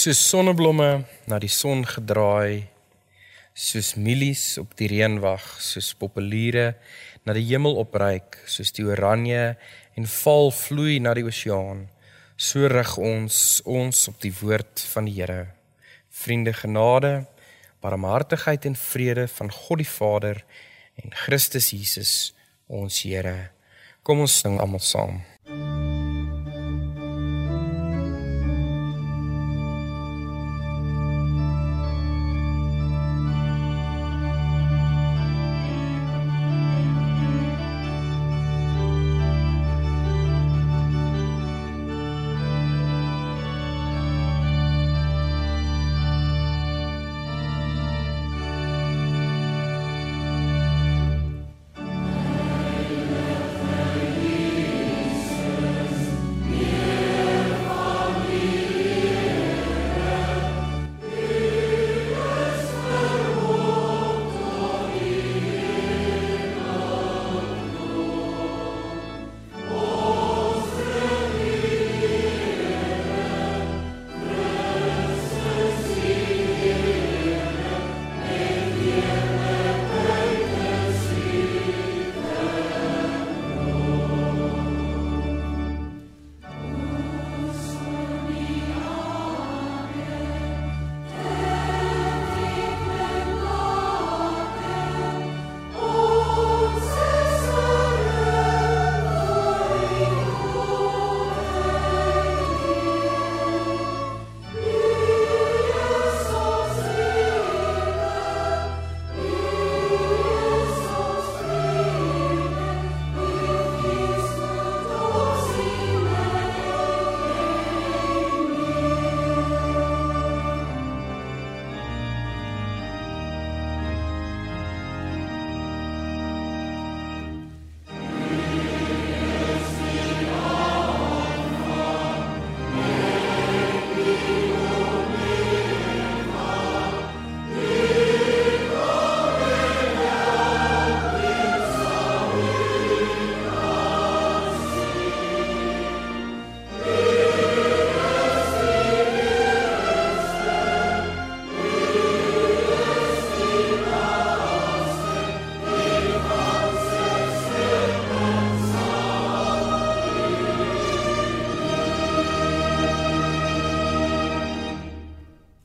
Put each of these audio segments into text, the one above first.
soos sonneblomme na die son gedraai soos mielies op die reënwag soos populiere na die hemel opreik soos die oranje en val vloei na die oseaan. So rig ons ons op die woord van die Here. Vriende genade barmhartigheid en vrede van God die Vader en Christus Jesus ons Here. Kom ons sing almal saam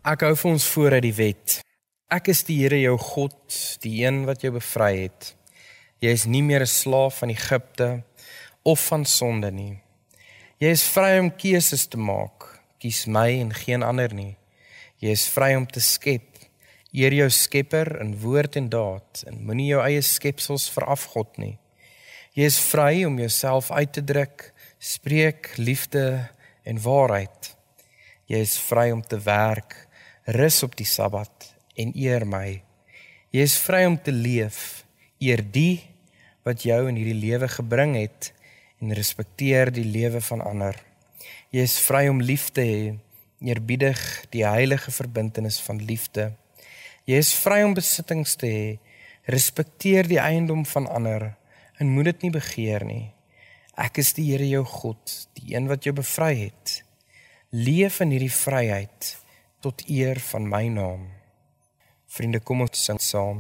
Ek hou vir ons voor uit die wet. Ek is die Here jou God, die een wat jou bevry het. Jy is nie meer 'n slaaf van Egipte of van sonde nie. Jy is vry om keuses te maak. Kies my en geen ander nie. Jy is vry om te skep. Eer jou Skepper in woord en daad en moenie jou eie skepsels verafgod nie. Jy is vry om jouself uit te druk, spreek liefde en waarheid. Jy is vry om te werk rus op die Sabbat en eer my. Jy is vry om te leef, eer die wat jou in hierdie lewe gebring het en respekteer die lewe van ander. Jy is vry om lief te hê, eerbiedig die heilige verbintenis van liefde. Jy is vry om besittings te hê, respekteer die eiendom van ander en moet dit nie begeer nie. Ek is die Here jou God, die een wat jou bevry het. Leef in hierdie vryheid tot eer van my naam. Vriende, kom ons sing saam.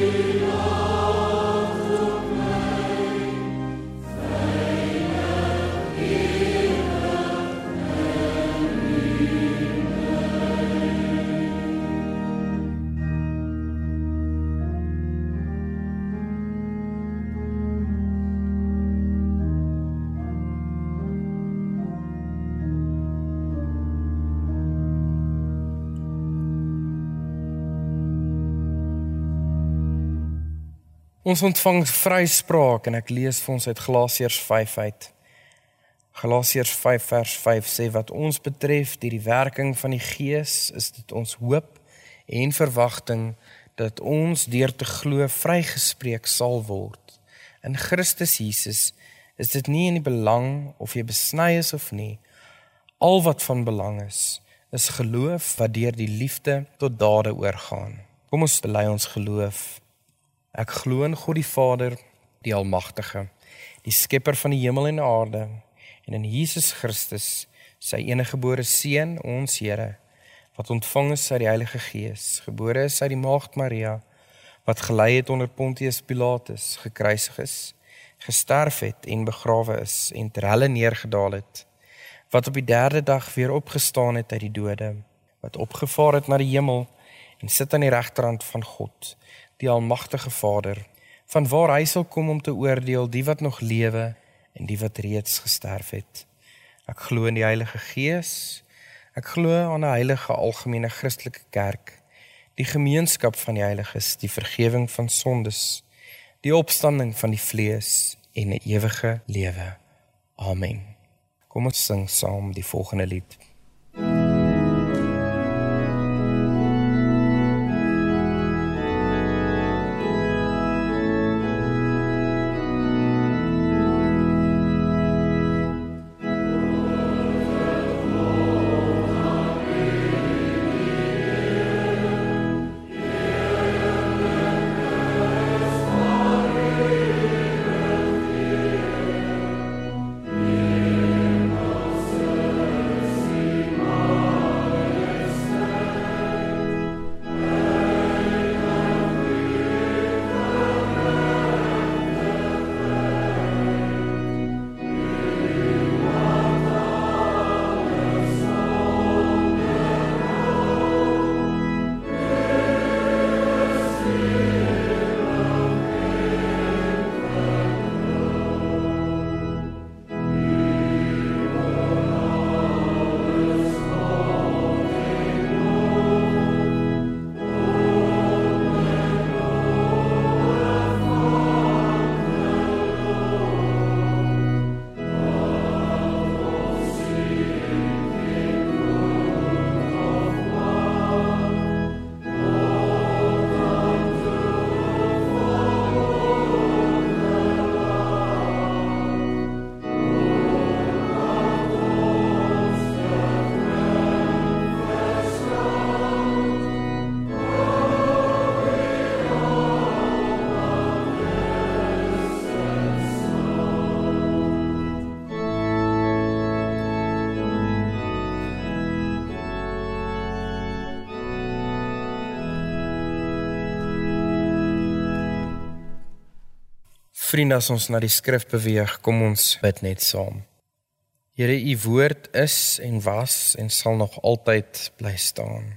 Maria. Ons ontvang vryspraak en ek lees vir ons uit Galasiërs 5 uit. Galasiërs 5 vers 5 sê wat ons betref deur die werking van die Gees is dit ons hoop en verwagting dat ons deur te glo vrygespreek sal word. In Christus Jesus is dit nie in die belang of jy besny is of nie. Al wat van belang is, is geloof wat deur die liefde tot dade oorgaan. Kom ons bely ons geloof. Ek glo in God die Vader, die Almagtige, die skepper van die hemel en aarde, en in Jesus Christus, sy enige gebore seun, ons Here wat ontvang is uit die Heilige Gees, gebore is uit die Maagd Maria, wat gelei het onder Pontius Pilatus, gekruisig is, gesterf het en begrawe is en ter helle neergedaal het, wat op die 3de dag weer opgestaan het uit die dode, wat opgevaar het na die hemel en sit aan die regterhand van God, die almagtige Vader, van waar hy sal kom om te oordeel die wat nog lewe en die wat reeds gesterf het. Ek glo in die Heilige Gees, Ek glo aan 'n heilige algemene Christelike kerk, die gemeenskap van die heiliges, die vergifnis van sondes, die opstanding van die vlees en 'n ewige lewe. Amen. Kom ons sing saam die volgende lied. Vriende, as ons na die skrif beweeg, kom ons bid net saam. Here, u woord is en was en sal nog altyd bly staan.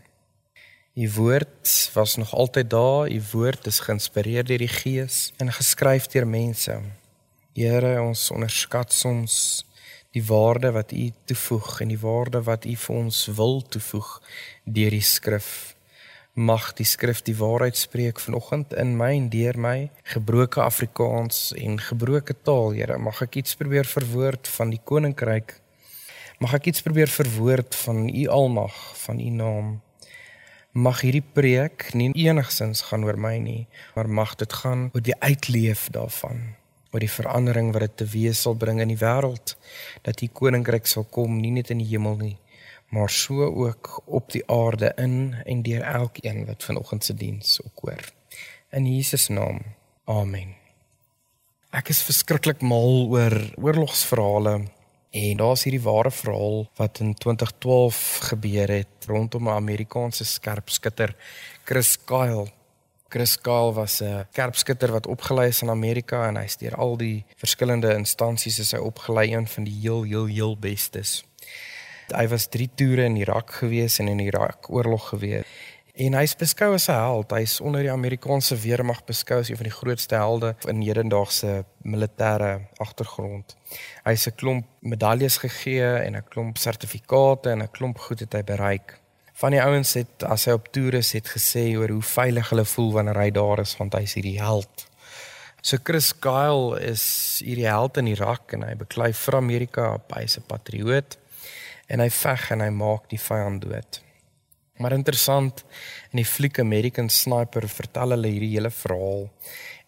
U woord was nog altyd daar, u woord is geïnspireer deur die Gees en geskryf deur mense. Here, ons onderskat soms die waarde wat u toevoeg en die waarde wat u vir ons wil toevoeg deur die skrif mag die skrif die waarheid spreek vanoggend in my en deur my. Gebroke Afrikaans en gebroke taal Here mag ek iets probeer verwoord van die koninkryk. Mag ek iets probeer verwoord van u almag van u naam. Mag hierdie preek nie enigsins gaan oor my nie maar mag dit gaan oor die uitleef daarvan. Oor die verandering wat dit tewees sal bring in die wêreld dat u koninkryk sal kom nie net in die hemel nie maar so ook op die aarde in en deur elkeen wat vanoggend se diens ook hoor. In Jesus naam. Amen. Ek is verskriklik mal oor oorlogsverhale en daar's hierdie ware verhaal wat in 2012 gebeur het rondom 'n Amerikaanse skerpskutter, Chris Kyle. Chris Kyle was 'n skerpskutter wat opgelei is in Amerika en hy's deur al die verskillende instansies is hy opgelei een van die heel heel heel bestes. Hy was 3 toere in Irak gewees en in Irak oorlog gewees. En hy's beskou as 'n held. Hy's onder die Amerikaanse weermag beskou as een van die grootste helde in hedendaagse militêre agtergrond. Hy's 'n klomp medaljes gegee en 'n klomp sertifikate en 'n klomp goed het hy bereik. Van die ouens het as hy op toere is het gesê oor hoe veilig hulle voel wanneer hy daar is want hy's hierdie held. So Chris Kyle is hierdie held in Irak en hy beklei vir Amerika, hy's 'n patrioot en hy veg en hy maak die vyand dood. Maar interessant, in die fliek American Sniper vertel hulle hierdie hele verhaal.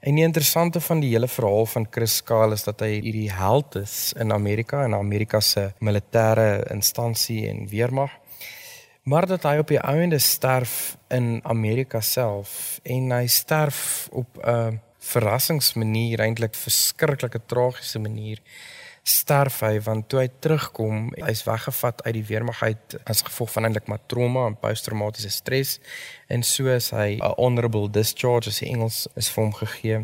En die interessante van die hele verhaal van Chris Kyle is dat hy hierdie held is in Amerika en Amerika se militêre instansie en weermag. Maar dat hy op die einde sterf in Amerika self en hy sterf op 'n verrassingsmanier eintlik verskriklike tragiese manier sterf hy want toe hy terugkom hy's weggevat uit die weermag uit as gevolg van eintlik maar trauma en posttraumatiese stres. En so is hy 'n honorable discharge as die Engels is vir hom gegee.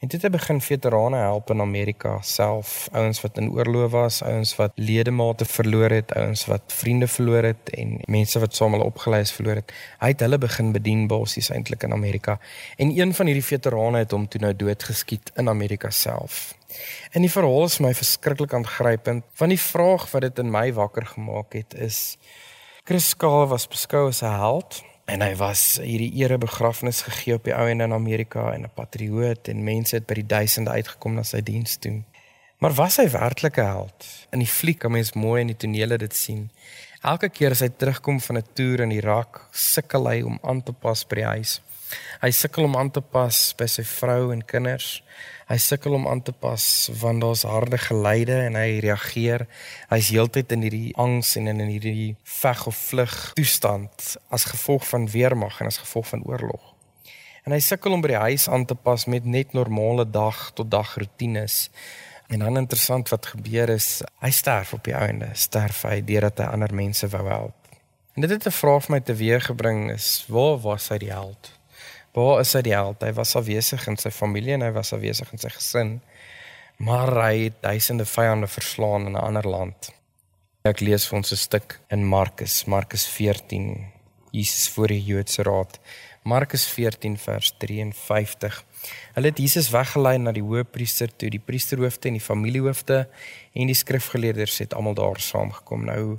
En dit het begin veterane help in Amerika self. Ouens wat in oorlog was ouens wat ledemate verloor het ouens wat vriende verloor het en mense wat saam hulle opgelei is verloor het. Hy het hulle begin bedien basies eintlik in Amerika. En een van hierdie veterane het hom toe nou doodgeskiet in Amerika self En die verhaal is my verskriklik aangrypend, want die vraag wat dit in my wakker gemaak het is Chris Kale was beskou as 'n held en hy was hierdie ere begrafnis gegee op die ou en in Amerika en 'n patrioot en mense het by die duisende uitgekom na sy diens toe. Maar was hy werklik 'n held? In die fliek kan mens mooi in die tonele dit sien. Elke keer as hy terugkom van 'n toer in Irak, sukkel hy om aan te pas by die huis. Hy sukkel om aan te pas by sy vrou en kinders. Hy sukkel om aan te pas want daar's harde geleide en hy reageer. Hy's heeltyd in hierdie angs en in hierdie veg of vlug toestand as gevolg van weermag en as gevolg van oorlog. En hy sukkel om by die huis aan te pas met net normale dag tot dag rotines. En dan interessant wat gebeur is, hy sterf op die einde, sterf hy deurdat hy ander mense wou help. En dit het 'n vraag vir my teweeggebring is, waar was hy die held? Waar is hy die held? Hy was afwesig in sy familie en hy was afwesig in sy gesin. Maar hy het duisende vyande verslaan in 'n ander land. Ek lees vir ons 'n stuk in Markus, Markus 14. Jesus voor die Joodse raad. Markus 14 vers 53. Hulle het Jesus weggelei na die hoëpriester toe, die priesterhoofde en die familiehoofde en die skrifgeleerders het almal daar saamgekom. Nou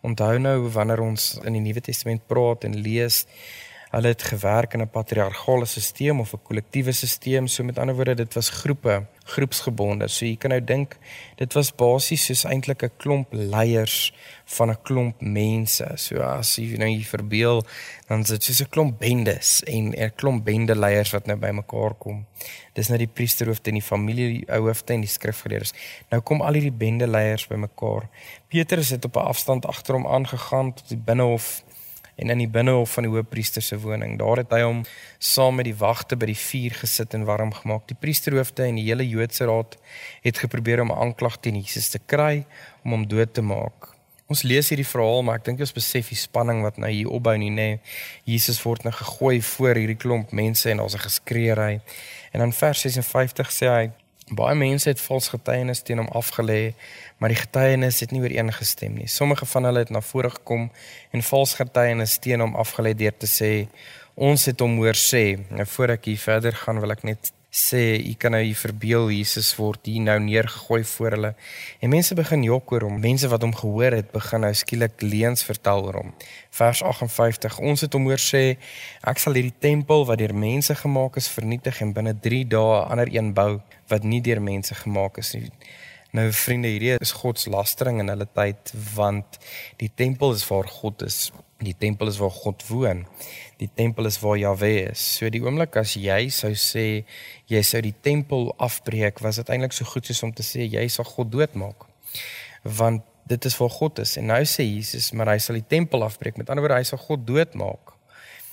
onthou nou wanneer ons in die Nuwe Testament praat en lees Hulle het gewerk in 'n patriargale stelsel of 'n kollektiewe stelsel. So met ander woorde, dit was groepe, groepsgebonde. So jy kan nou dink dit was basies soos eintlik 'n klomp leiers van 'n klomp mense. So as jy nou hier verbeel, dan is dit soos 'n klomp bendes en 'n klomp bendeleiers wat nou bymekaar kom. Dis nou die priesterhoofde en die familiehoofde en die skrifgeleerdes. Nou kom al hierdie bendeleiers bymekaar. Petrus het op 'n afstand agter hom aangegaan tot die binnehof en in die binnehof van die hoofpriester se woning. Daar het hy hom saam met die wagte by die vuur gesit en warm gemaak. Die priesterhoofde en die hele Joodse raad het geprobeer om 'n aanklag teen Jesus te kry om hom dood te maak. Ons lees hierdie verhaal, maar ek dink ons besef die spanning wat nou hier opbou nie, nê. Jesus word nou gegooi voor hierdie klomp mense en daar's 'n geskreeery. En dan vers 56 sê hy Baie mense het vals getuienis teen hom afgelê, maar die getuienis het nie ooreengestem nie. Sommige van hulle het na vore gekom en vals getuienis teen hom afgelê deur te sê ons het hom hoor sê. Nou voor ek hier verder gaan, wil ek net sê u kan nou hier verbeel Jesus word hier nou neergegooi voor hulle. En mense begin jok oor hom. Mense wat hom gehoor het, begin nou skielik leuns vertel oor hom. Vers 58. Ons het hom hoor sê ek sal hierdie tempel wat deur mense gemaak is vernietig en binne 3 dae 'n ander een bou wat nie deur mense gemaak is nie. Nou vriende, hierdie is God se lastering in hulle tyd want die tempel is waar God is. Die tempel is waar God woon. Die tempel is waar Jahwe is. So die oomblik as jy sou sê jy sou die tempel afbreek, was dit eintlik so goed soos om te sê jy sal God doodmaak. Want dit is waar God is. En nou sê Jesus, maar hy sal die tempel afbreek. Met ander woorde, hy sal God doodmaak.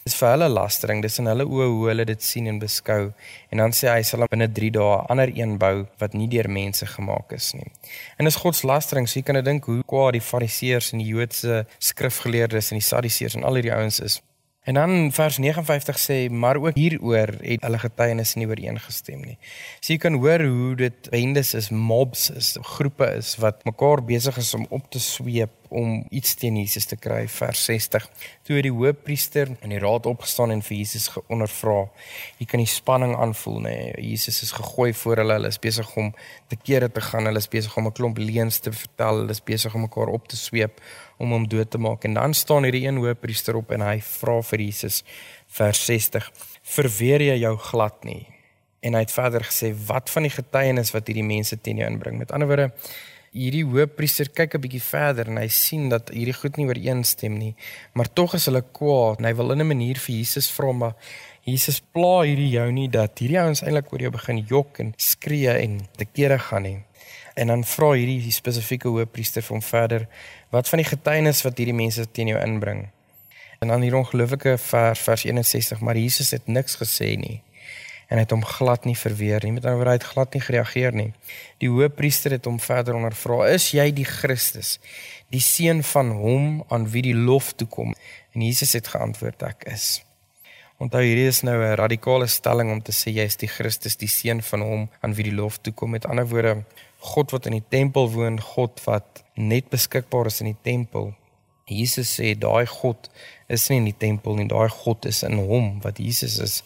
Dis vir hulle lastering. Dis in hulle oë hoe hulle dit sien en beskou. En dan sê hy sal binne 3 dae ander een bou wat nie deur mense gemaak is nie. En dis God se lastering. So jy kan dink hoe kwaad die Fariseërs en die Joodse skrifgeleerdes en die Sadduseërs en al hierdie ouens is. En dan vers 59 sê maar ook hieroor het hulle getuienis nie ooreengestem nie. So jy kan hoor hoe dit bendes is, mobs is, groepe is wat mekaar besig is om op te sweep om iets teen Jesus te kry vers 60 toe die hoofpriester in die raad opgestaan en vir Jesus geondervra jy kan die spanning aanvoel nê. Nee, Jesus is gegooi voor hulle hulle is besig om te kere te gaan hulle is besig om 'n klomp leuns te vertel hulle is besig om mekaar op te sweep om hom dood te maak. En dan staan hierdie een hoofpriester op en hy vra vir Jesus vers 60 verweer jy jou glad nie? En hy het verder gesê wat van die getuienis wat hierdie mense teen jou inbring. Met ander woorde, hierdie hoofpriester kyk 'n bietjie verder en hy sien dat hierdie goed nie ooreenstem nie, maar tog is hulle kwaad en hy wil in 'n manier vir Jesus vra maar Jesus pla hierdie jou nie dat hierdie ouens eintlik oor jou begin jok en skree en te kere gaan nie. En dan vra hierdie spesifieke hoofpriester vir hom verder wat van die getuienis wat hierdie mense teen jou inbring. En dan hier ongelooflike vers vers 61, maar Jesus het niks gesê nie en hy het hom glad nie verweer nie. Met ander woorde, hy het glad nie gereageer nie. Die hoëpriester het hom verder ondervra: "Is jy die Christus, die seun van hom aan wie die lof toe kom?" En Jesus het geantwoord: "Ek is." Onthou hierdie is nou 'n radikale stelling om te sê jy is die Christus, die seun van hom aan wie die lof toe kom. Met ander woorde, God wat in die tempel woon, God wat net beskikbaar is in die tempel. Jesus sê daai God is nie in die tempel nie, daai God is in hom wat Jesus is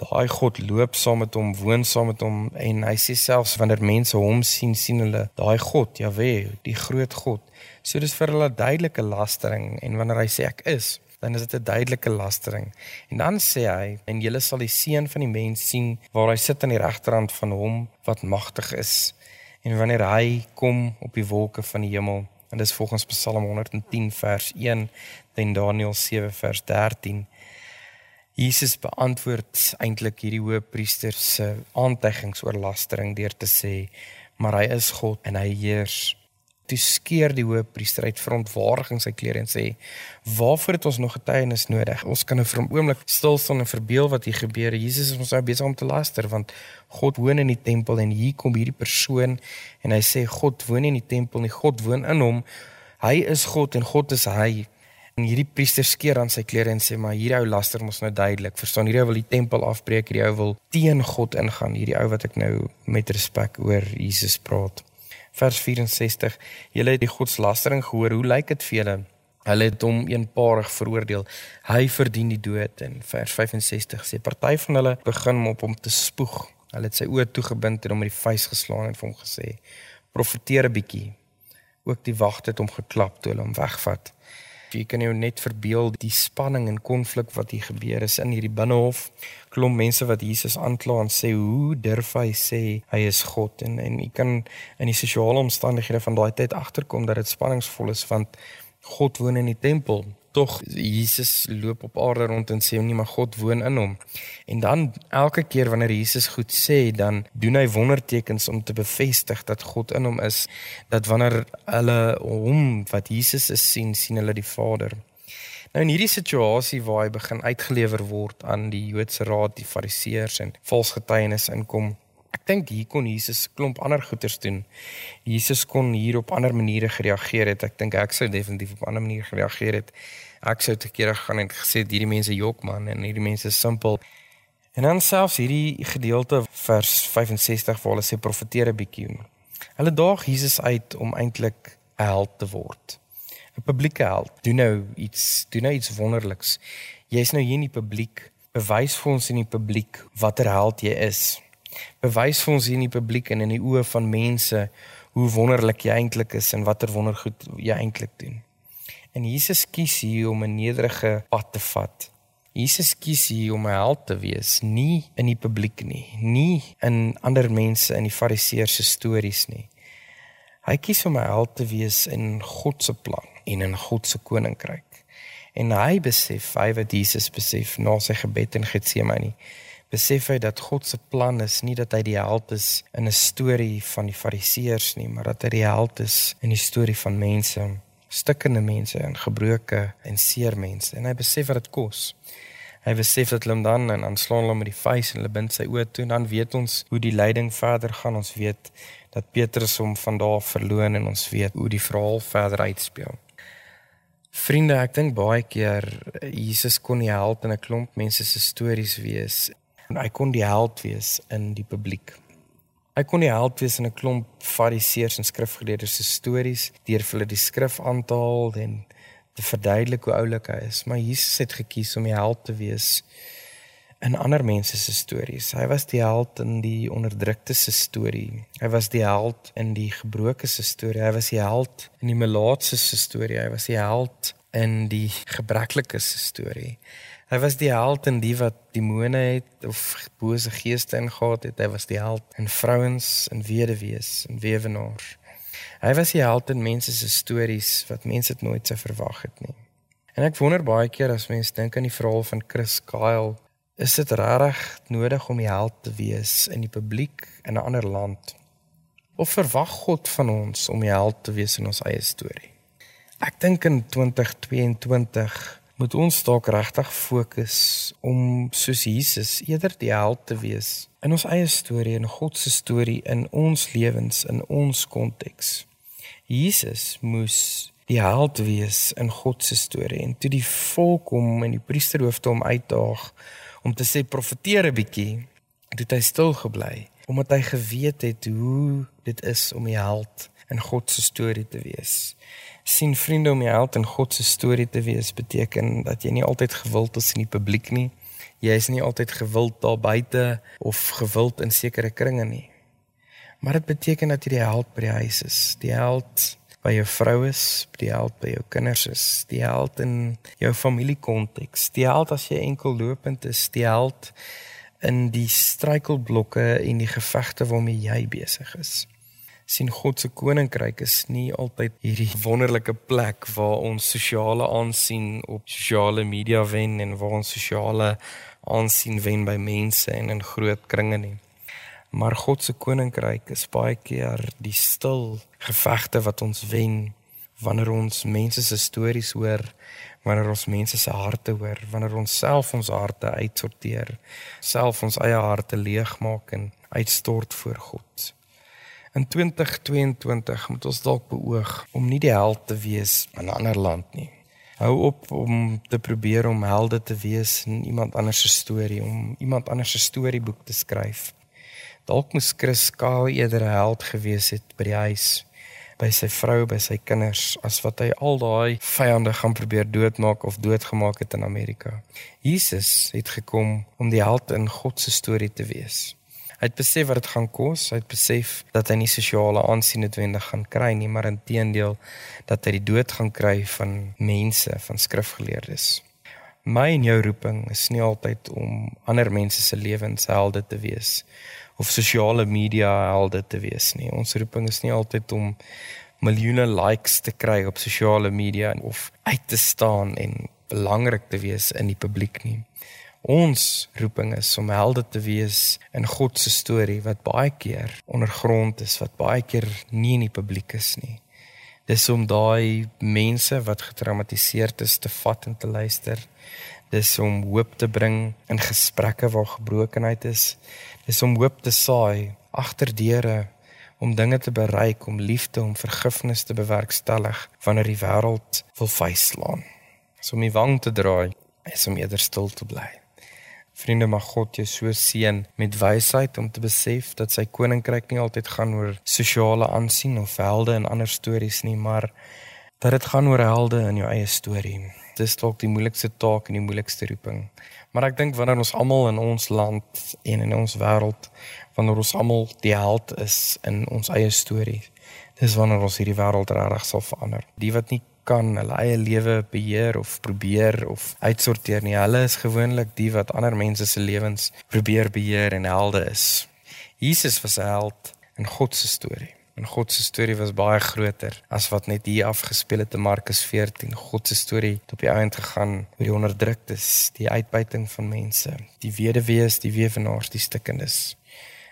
daai God loop saam met hom, woon saam met hom en hy sê selfs wanneer mense hom sien, sien hulle daai God, Jahwe, die groot God. So dis vir hulle duidelike lastering en wanneer hy sê ek is, dan is dit 'n duidelike lastering. En dan sê hy en julle sal die seun van die mens sien waar hy sit aan die regterhand van hom wat magtig is. En wanneer hy kom op die wolke van die hemel, en dis volgens Psalm 110 vers 1 en Daniël 7 vers 13 Jesus beantwoord eintlik hierdie hoëpriester se aantuigings oor lastering deur te sê maar hy is God en hy heers. Toe skeer die hoëpriester uit verontwaardiging sy klere en sê: "Waarvoor het ons nog getuienis nodig? Ons kan nou vir 'n oomblik stil staan en verbeel wat hier gebeur. Jesus is ons nou besig om te laster want God woon in die tempel en hier kom hierdie persoon en hy sê God woon nie in die tempel nie. God woon in hom. Hy is God en God is hy." En hierdie priester skeer aan sy klere en sê maar hierdie ou laster mos nou duidelik. Verstaan, hierdie ou wil die tempel afbreek, hierdie ou wil teen God ingaan, hierdie ou wat ek nou met respek oor Jesus praat. Vers 64. Julle het die godslastering gehoor. Hoe lyk dit vir julle? Hulle het hom eenparig veroordeel. Hy verdien die dood en vers 65 sê party van hulle begin op hom te spoeg. Hulle het sy oë toegebind en hom met die vuis geslaan en vir hom gesê: "Profeteer 'n bietjie." Ook die wagte het hom geklap toe hulle hom wegvat. Jy kan jou net verbeel die spanning en konflik wat hier gebeur is in hierdie binnehof. Klomp mense wat Jesus aankla en sê hoe durf hy sê hy is God en en jy kan in die sosiale omstandighede van daai tyd agterkom dat dit spanningsvol is want God woon in die tempel tog Jesus loop op aarde rond en sê nie maar God woon in hom. En dan elke keer wanneer Jesus goed sê, dan doen hy wondertekens om te bevestig dat God in hom is, dat wanneer hulle hom wat Jesus is sien, sien hulle die Vader. Nou in hierdie situasie waar hy begin uitgelewer word aan die Joodse raad, die Fariseërs en valse getuienis inkom, Ek dink hier kon Jesus klomp ander goeters doen. Jesus kon hier op ander maniere gereageer het. Ek dink ek sou definitief op ander maniere gereageer het. Ek sou te kere gaan en gesê hierdie mense jok man en hierdie mense is simpel. En dan selfs hierdie gedeelte vers 65 waar hulle sê profeteer 'n bietjie. Hulle daag Jesus uit om eintlik 'n held te word. 'n Publieke held. Doen nou iets, doen nou iets wonderliks. Jy's nou hier in die publiek. Bewys vir ons in die publiek watter held jy is bewys vir ons hier in die publiek en in die oë van mense hoe wonderlik jy eintlik is en watter wondergoed jy eintlik doen. En Jesus kies hier om 'n nederige pad te vat. Jesus kies hier om 'n held te wees, nie in die publiek nie, nie in ander mense in die fariseërs se stories nie. Hy kies om 'n held te wees in God se plan en in God se koninkryk. En hy besef, hy wat Jesus besef na sy gebed in Getsemane, besef hy dat God se plan is nie dat hy die held is in 'n storie van die fariseërs nie, maar dat hy die held is in die storie van mense, stikkende mense en gebroke en seer mense. En hy besef wat dit kos. Hy besef dat hulle dan en aanslaan hulle met die vuis en hulle bind sy oë toe en dan weet ons hoe die lyding verder gaan. Ons weet dat Petrus hom van daar verloon en ons weet hoe die verhaal verder uitspeel. Vriende, ek dink baie keer Jesus kon nie help in 'n klomp mense se stories wees en hy kon die held wees in die publiek. Hy kon die held wees in 'n klomp fariseërs en skrifgeleerdes se stories deur hulle die skrif aan te haal en te verduidelik hoe oulik hy is, maar Jesus het gekies om die held te wees in ander mense se stories. Hy was die held in die onderdrukte se storie. Hy was die held in die gebroke se storie. Hy was die held in die melaatse se storie. Hy was die held in die gebreklikes storie. Hy was die held in die wat demone het of bose geeste ingehaat het. Hy was die held in vrouens en weduwees en weewenaars. Hy was die held in mense se stories wat mense dit nooit sou verwag het nie. En ek wonder baie keer as mense dink aan die verhaal van Chris Kyle, is dit regtig nodig om die held te wees in die publiek in 'n ander land? Of verwag God van ons om die held te wees in ons eie storie? Ek dink in 2022 moet ons dalk regtig fokus om soos Jesus eerder die held te wees in ons eie storie en God se storie in ons lewens in ons konteks. Jesus moes die held wees in God se storie en toe die volk hom en die priesterhoofde hom uitdaag om te sê profeteer 'n bietjie het hy stil gebly omdat hy geweet het hoe dit is om die held in God se storie te wees. Sien vriende om die held in God se storie te wees beteken dat jy nie altyd gewild is in die publiek nie. Jy is nie altyd gewild daar buite of gewild in sekere kringe nie. Maar dit beteken dat jy die held by die huis is. Die held by jou vrou is, die held by jou kinders is, die held in jou familiekonteks, die held as jy enkel lopend is, die held in die struikelblokke en die gevegte waarmee jy besig is. Sien God se koninkryk is nie altyd hierdie wonderlike plek waar ons sosiale aansien op sosiale media wen en waar ons sosiale aansien wen by mense en in groot kringe nie. Maar God se koninkryk is baie keer die stil gevegte wat ons wen wanneer ons mense se stories hoor, wanneer ons mense se harte hoor, wanneer ons self ons harte uitsorteer, self ons eie harte leegmaak en uitstort voor God. In 2022 moet ons dalk beoog om nie die held te wees in 'n ander land nie. Hou op om te probeer om helde te wees in iemand anders se storie, om iemand anders se storieboek te skryf. Dalk moes Chris Kyle eerder 'n held gewees het by die huis, by sy vrou, by sy kinders, as wat hy al daai vyande gaan probeer doodmaak of doodgemaak het in Amerika. Jesus het gekom om die held in God se storie te wees. Hy het besef wat dit gaan kos, hy het besef dat hy nie sosiale aansien noodwendig gaan kry nie, maar inteendeel dat hy die dood gaan kry van mense, van skrifgeleerdes. My en jou roeping is nie altyd om ander mense se lewens helde te wees of sosiale media helde te wees nie. Ons roeping is nie altyd om miljoene likes te kry op sosiale media of uit te staan en belangrik te wees in die publiek nie. Ons roeping is om helde te wees in God se storie wat baie keer ondergrond is, wat baie keer nie in die publiek is nie. Dis om daai mense wat getraumatiseerd is te vat en te luister. Dis om hoop te bring in gesprekke waar gebrokenheid is is om hoop te saai agter deure om dinge te bereik om liefde om vergifnis te bewerkstellig wanneer die wêreld wil vuislaan. So om die wang te draai is om eerder stil te bly. Vriende mag God jou so seën met wysheid om te besef dat sy koninkryk nie altyd gaan oor sosiale aansien of helde en ander stories nie, maar dat dit gaan oor helde in jou eie storie. Dis dalk die moeilikste taak en die moeilikste roeping. Maar ek dink wanneer ons almal in ons land en in ons wêreld wanneer ons almal die held is in ons eie storie, dis wanneer ons hierdie wêreld regtig sal verander. Die wat nie kan hulle eie lewe beheer of probeer of uitsorteer nie, hulle is gewoonlik die wat ander mense se lewens probeer beheer en helde is. Jesus was 'n held in God se storie. En God se storie was baie groter as wat net hier afgespeel het in Markus 14. God se storie het op die einde gegaan oor die onderdruktes, die uitbuiting van mense, die weduwees, die weewenaars, die stikkendes.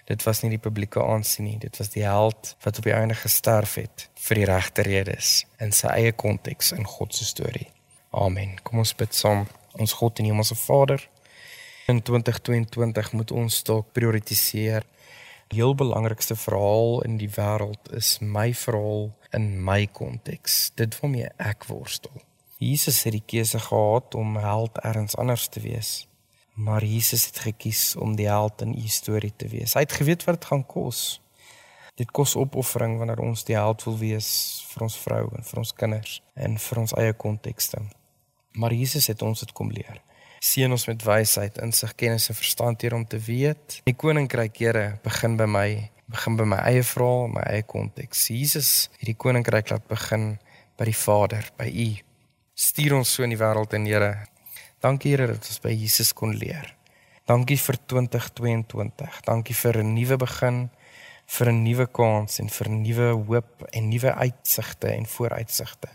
Dit was nie die publieke aansien nie, dit was die held wat op die einde gesterf het vir die regte redes in sy eie konteks in God se storie. Amen. Kom ons bid saam. Ons God en Hemelse Vader, in 2022 moet ons dalk prioritiseer Die heel belangrikste verhaal in die wêreld is my verhaal in my konteks. Dit waarmee ek worstel. Jesus het die keuse gehad om held ergens anders te wees. Maar Jesus het gekies om die held in u storie te wees. Hy het geweet wat dit gaan kos. Dit kos opoffering wanneer ons die held wil wees vir ons vrou en vir ons kinders en vir ons eie kontekste. Maar Jesus het ons dit kom leer seën ons met wysheid, insig, kennis en verstand hier om te weet. Die koninkryk, Here, begin by my, begin by my eie verhaal, my eie konteks. Jesus het die koninkryk laat begin by die Vader, by U. Stuur ons so in die wêreld en Here. Dankie Here dat ons by Jesus kon leer. Dankie vir 2022. Dankie vir 'n nuwe begin, vir 'n nuwe kans en vir nuwe hoop en nuwe uitsigte en vooruitsigte.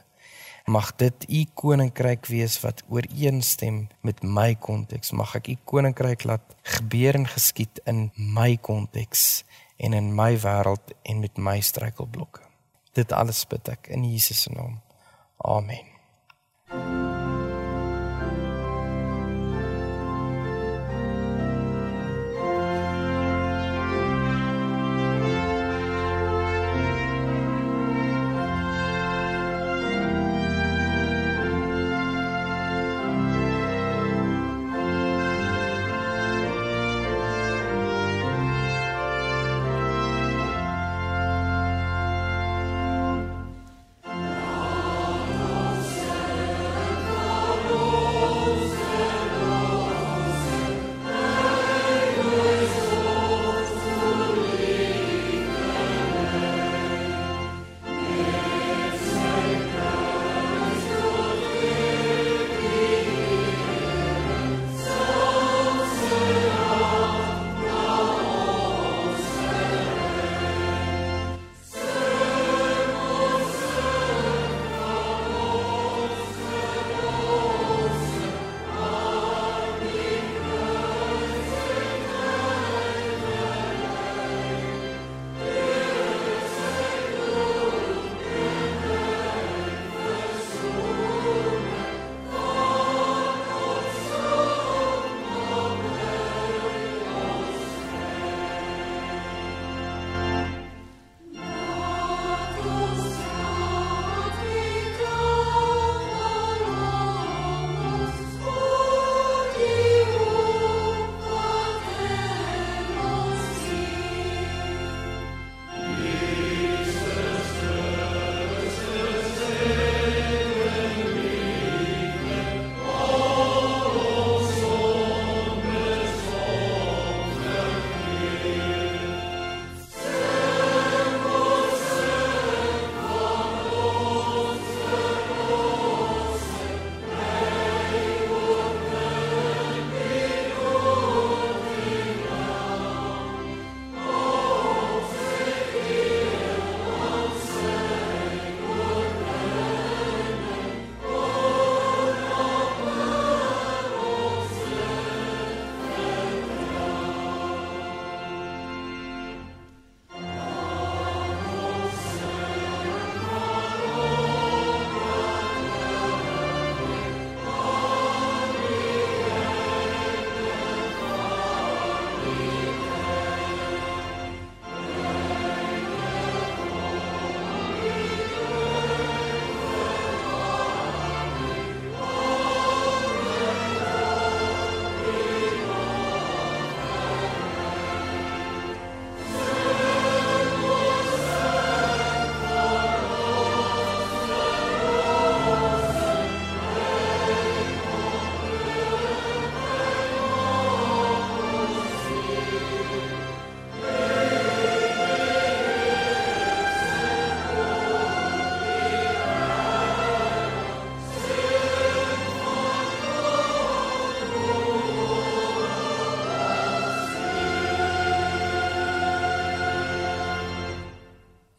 Mag dit u koninkryk wees wat ooreenstem met my konteks. Mag ek u koninkryk laat gebeur en geskied in my konteks en in my wêreld en met my struikelblokke. Dit alles bid ek in Jesus se naam. Amen.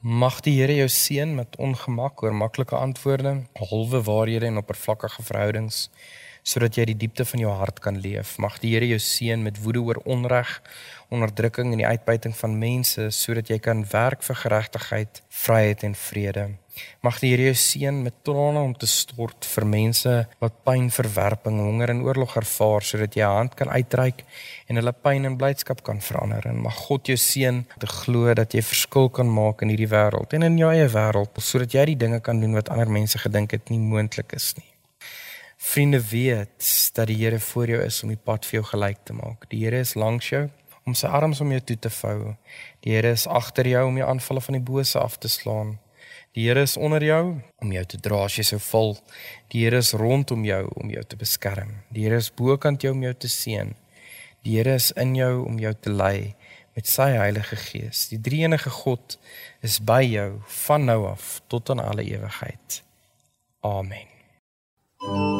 Mag die Here jou seën met ongemak oor maklike antwoorde, halwe waarhede en oppervlakkige verhoudings sodat jy die diepte van jou hart kan leef. Mag die Here jou seën met woede oor onreg, onderdrukking en die uitbuiting van mense sodat jy kan werk vir geregtigheid, vryheid en vrede. Mag die Here jou seën met trane om te stort vir mense wat pyn, verwerping, honger en oorlog ervaar sodat jy 'n hand kan uitreik en hulle pyn in blydskap kan verander. En mag God jou seën te glo dat jy verskil kan maak in hierdie wêreld en in jou eie wêreld sodat jy die dinge kan doen wat ander mense gedink het nie moontlik is nie. Vriende weet dat die Here voor jou is om die pad vir jou gelyk te maak. Die Here is langs jou om sy arms om jou toe te vou. Die Here is agter jou om die aanvalle van die bose af te slaan. Die Here is onder jou om jou te dra as jy sou val. Die Here is rondom jou om jou te beskerm. Die Here is bokant jou om jou te seën. Die Here is in jou om jou te lei met sy Heilige Gees. Die Drie-enige God is by jou van nou af tot aan alle ewigheid. Amen. thank you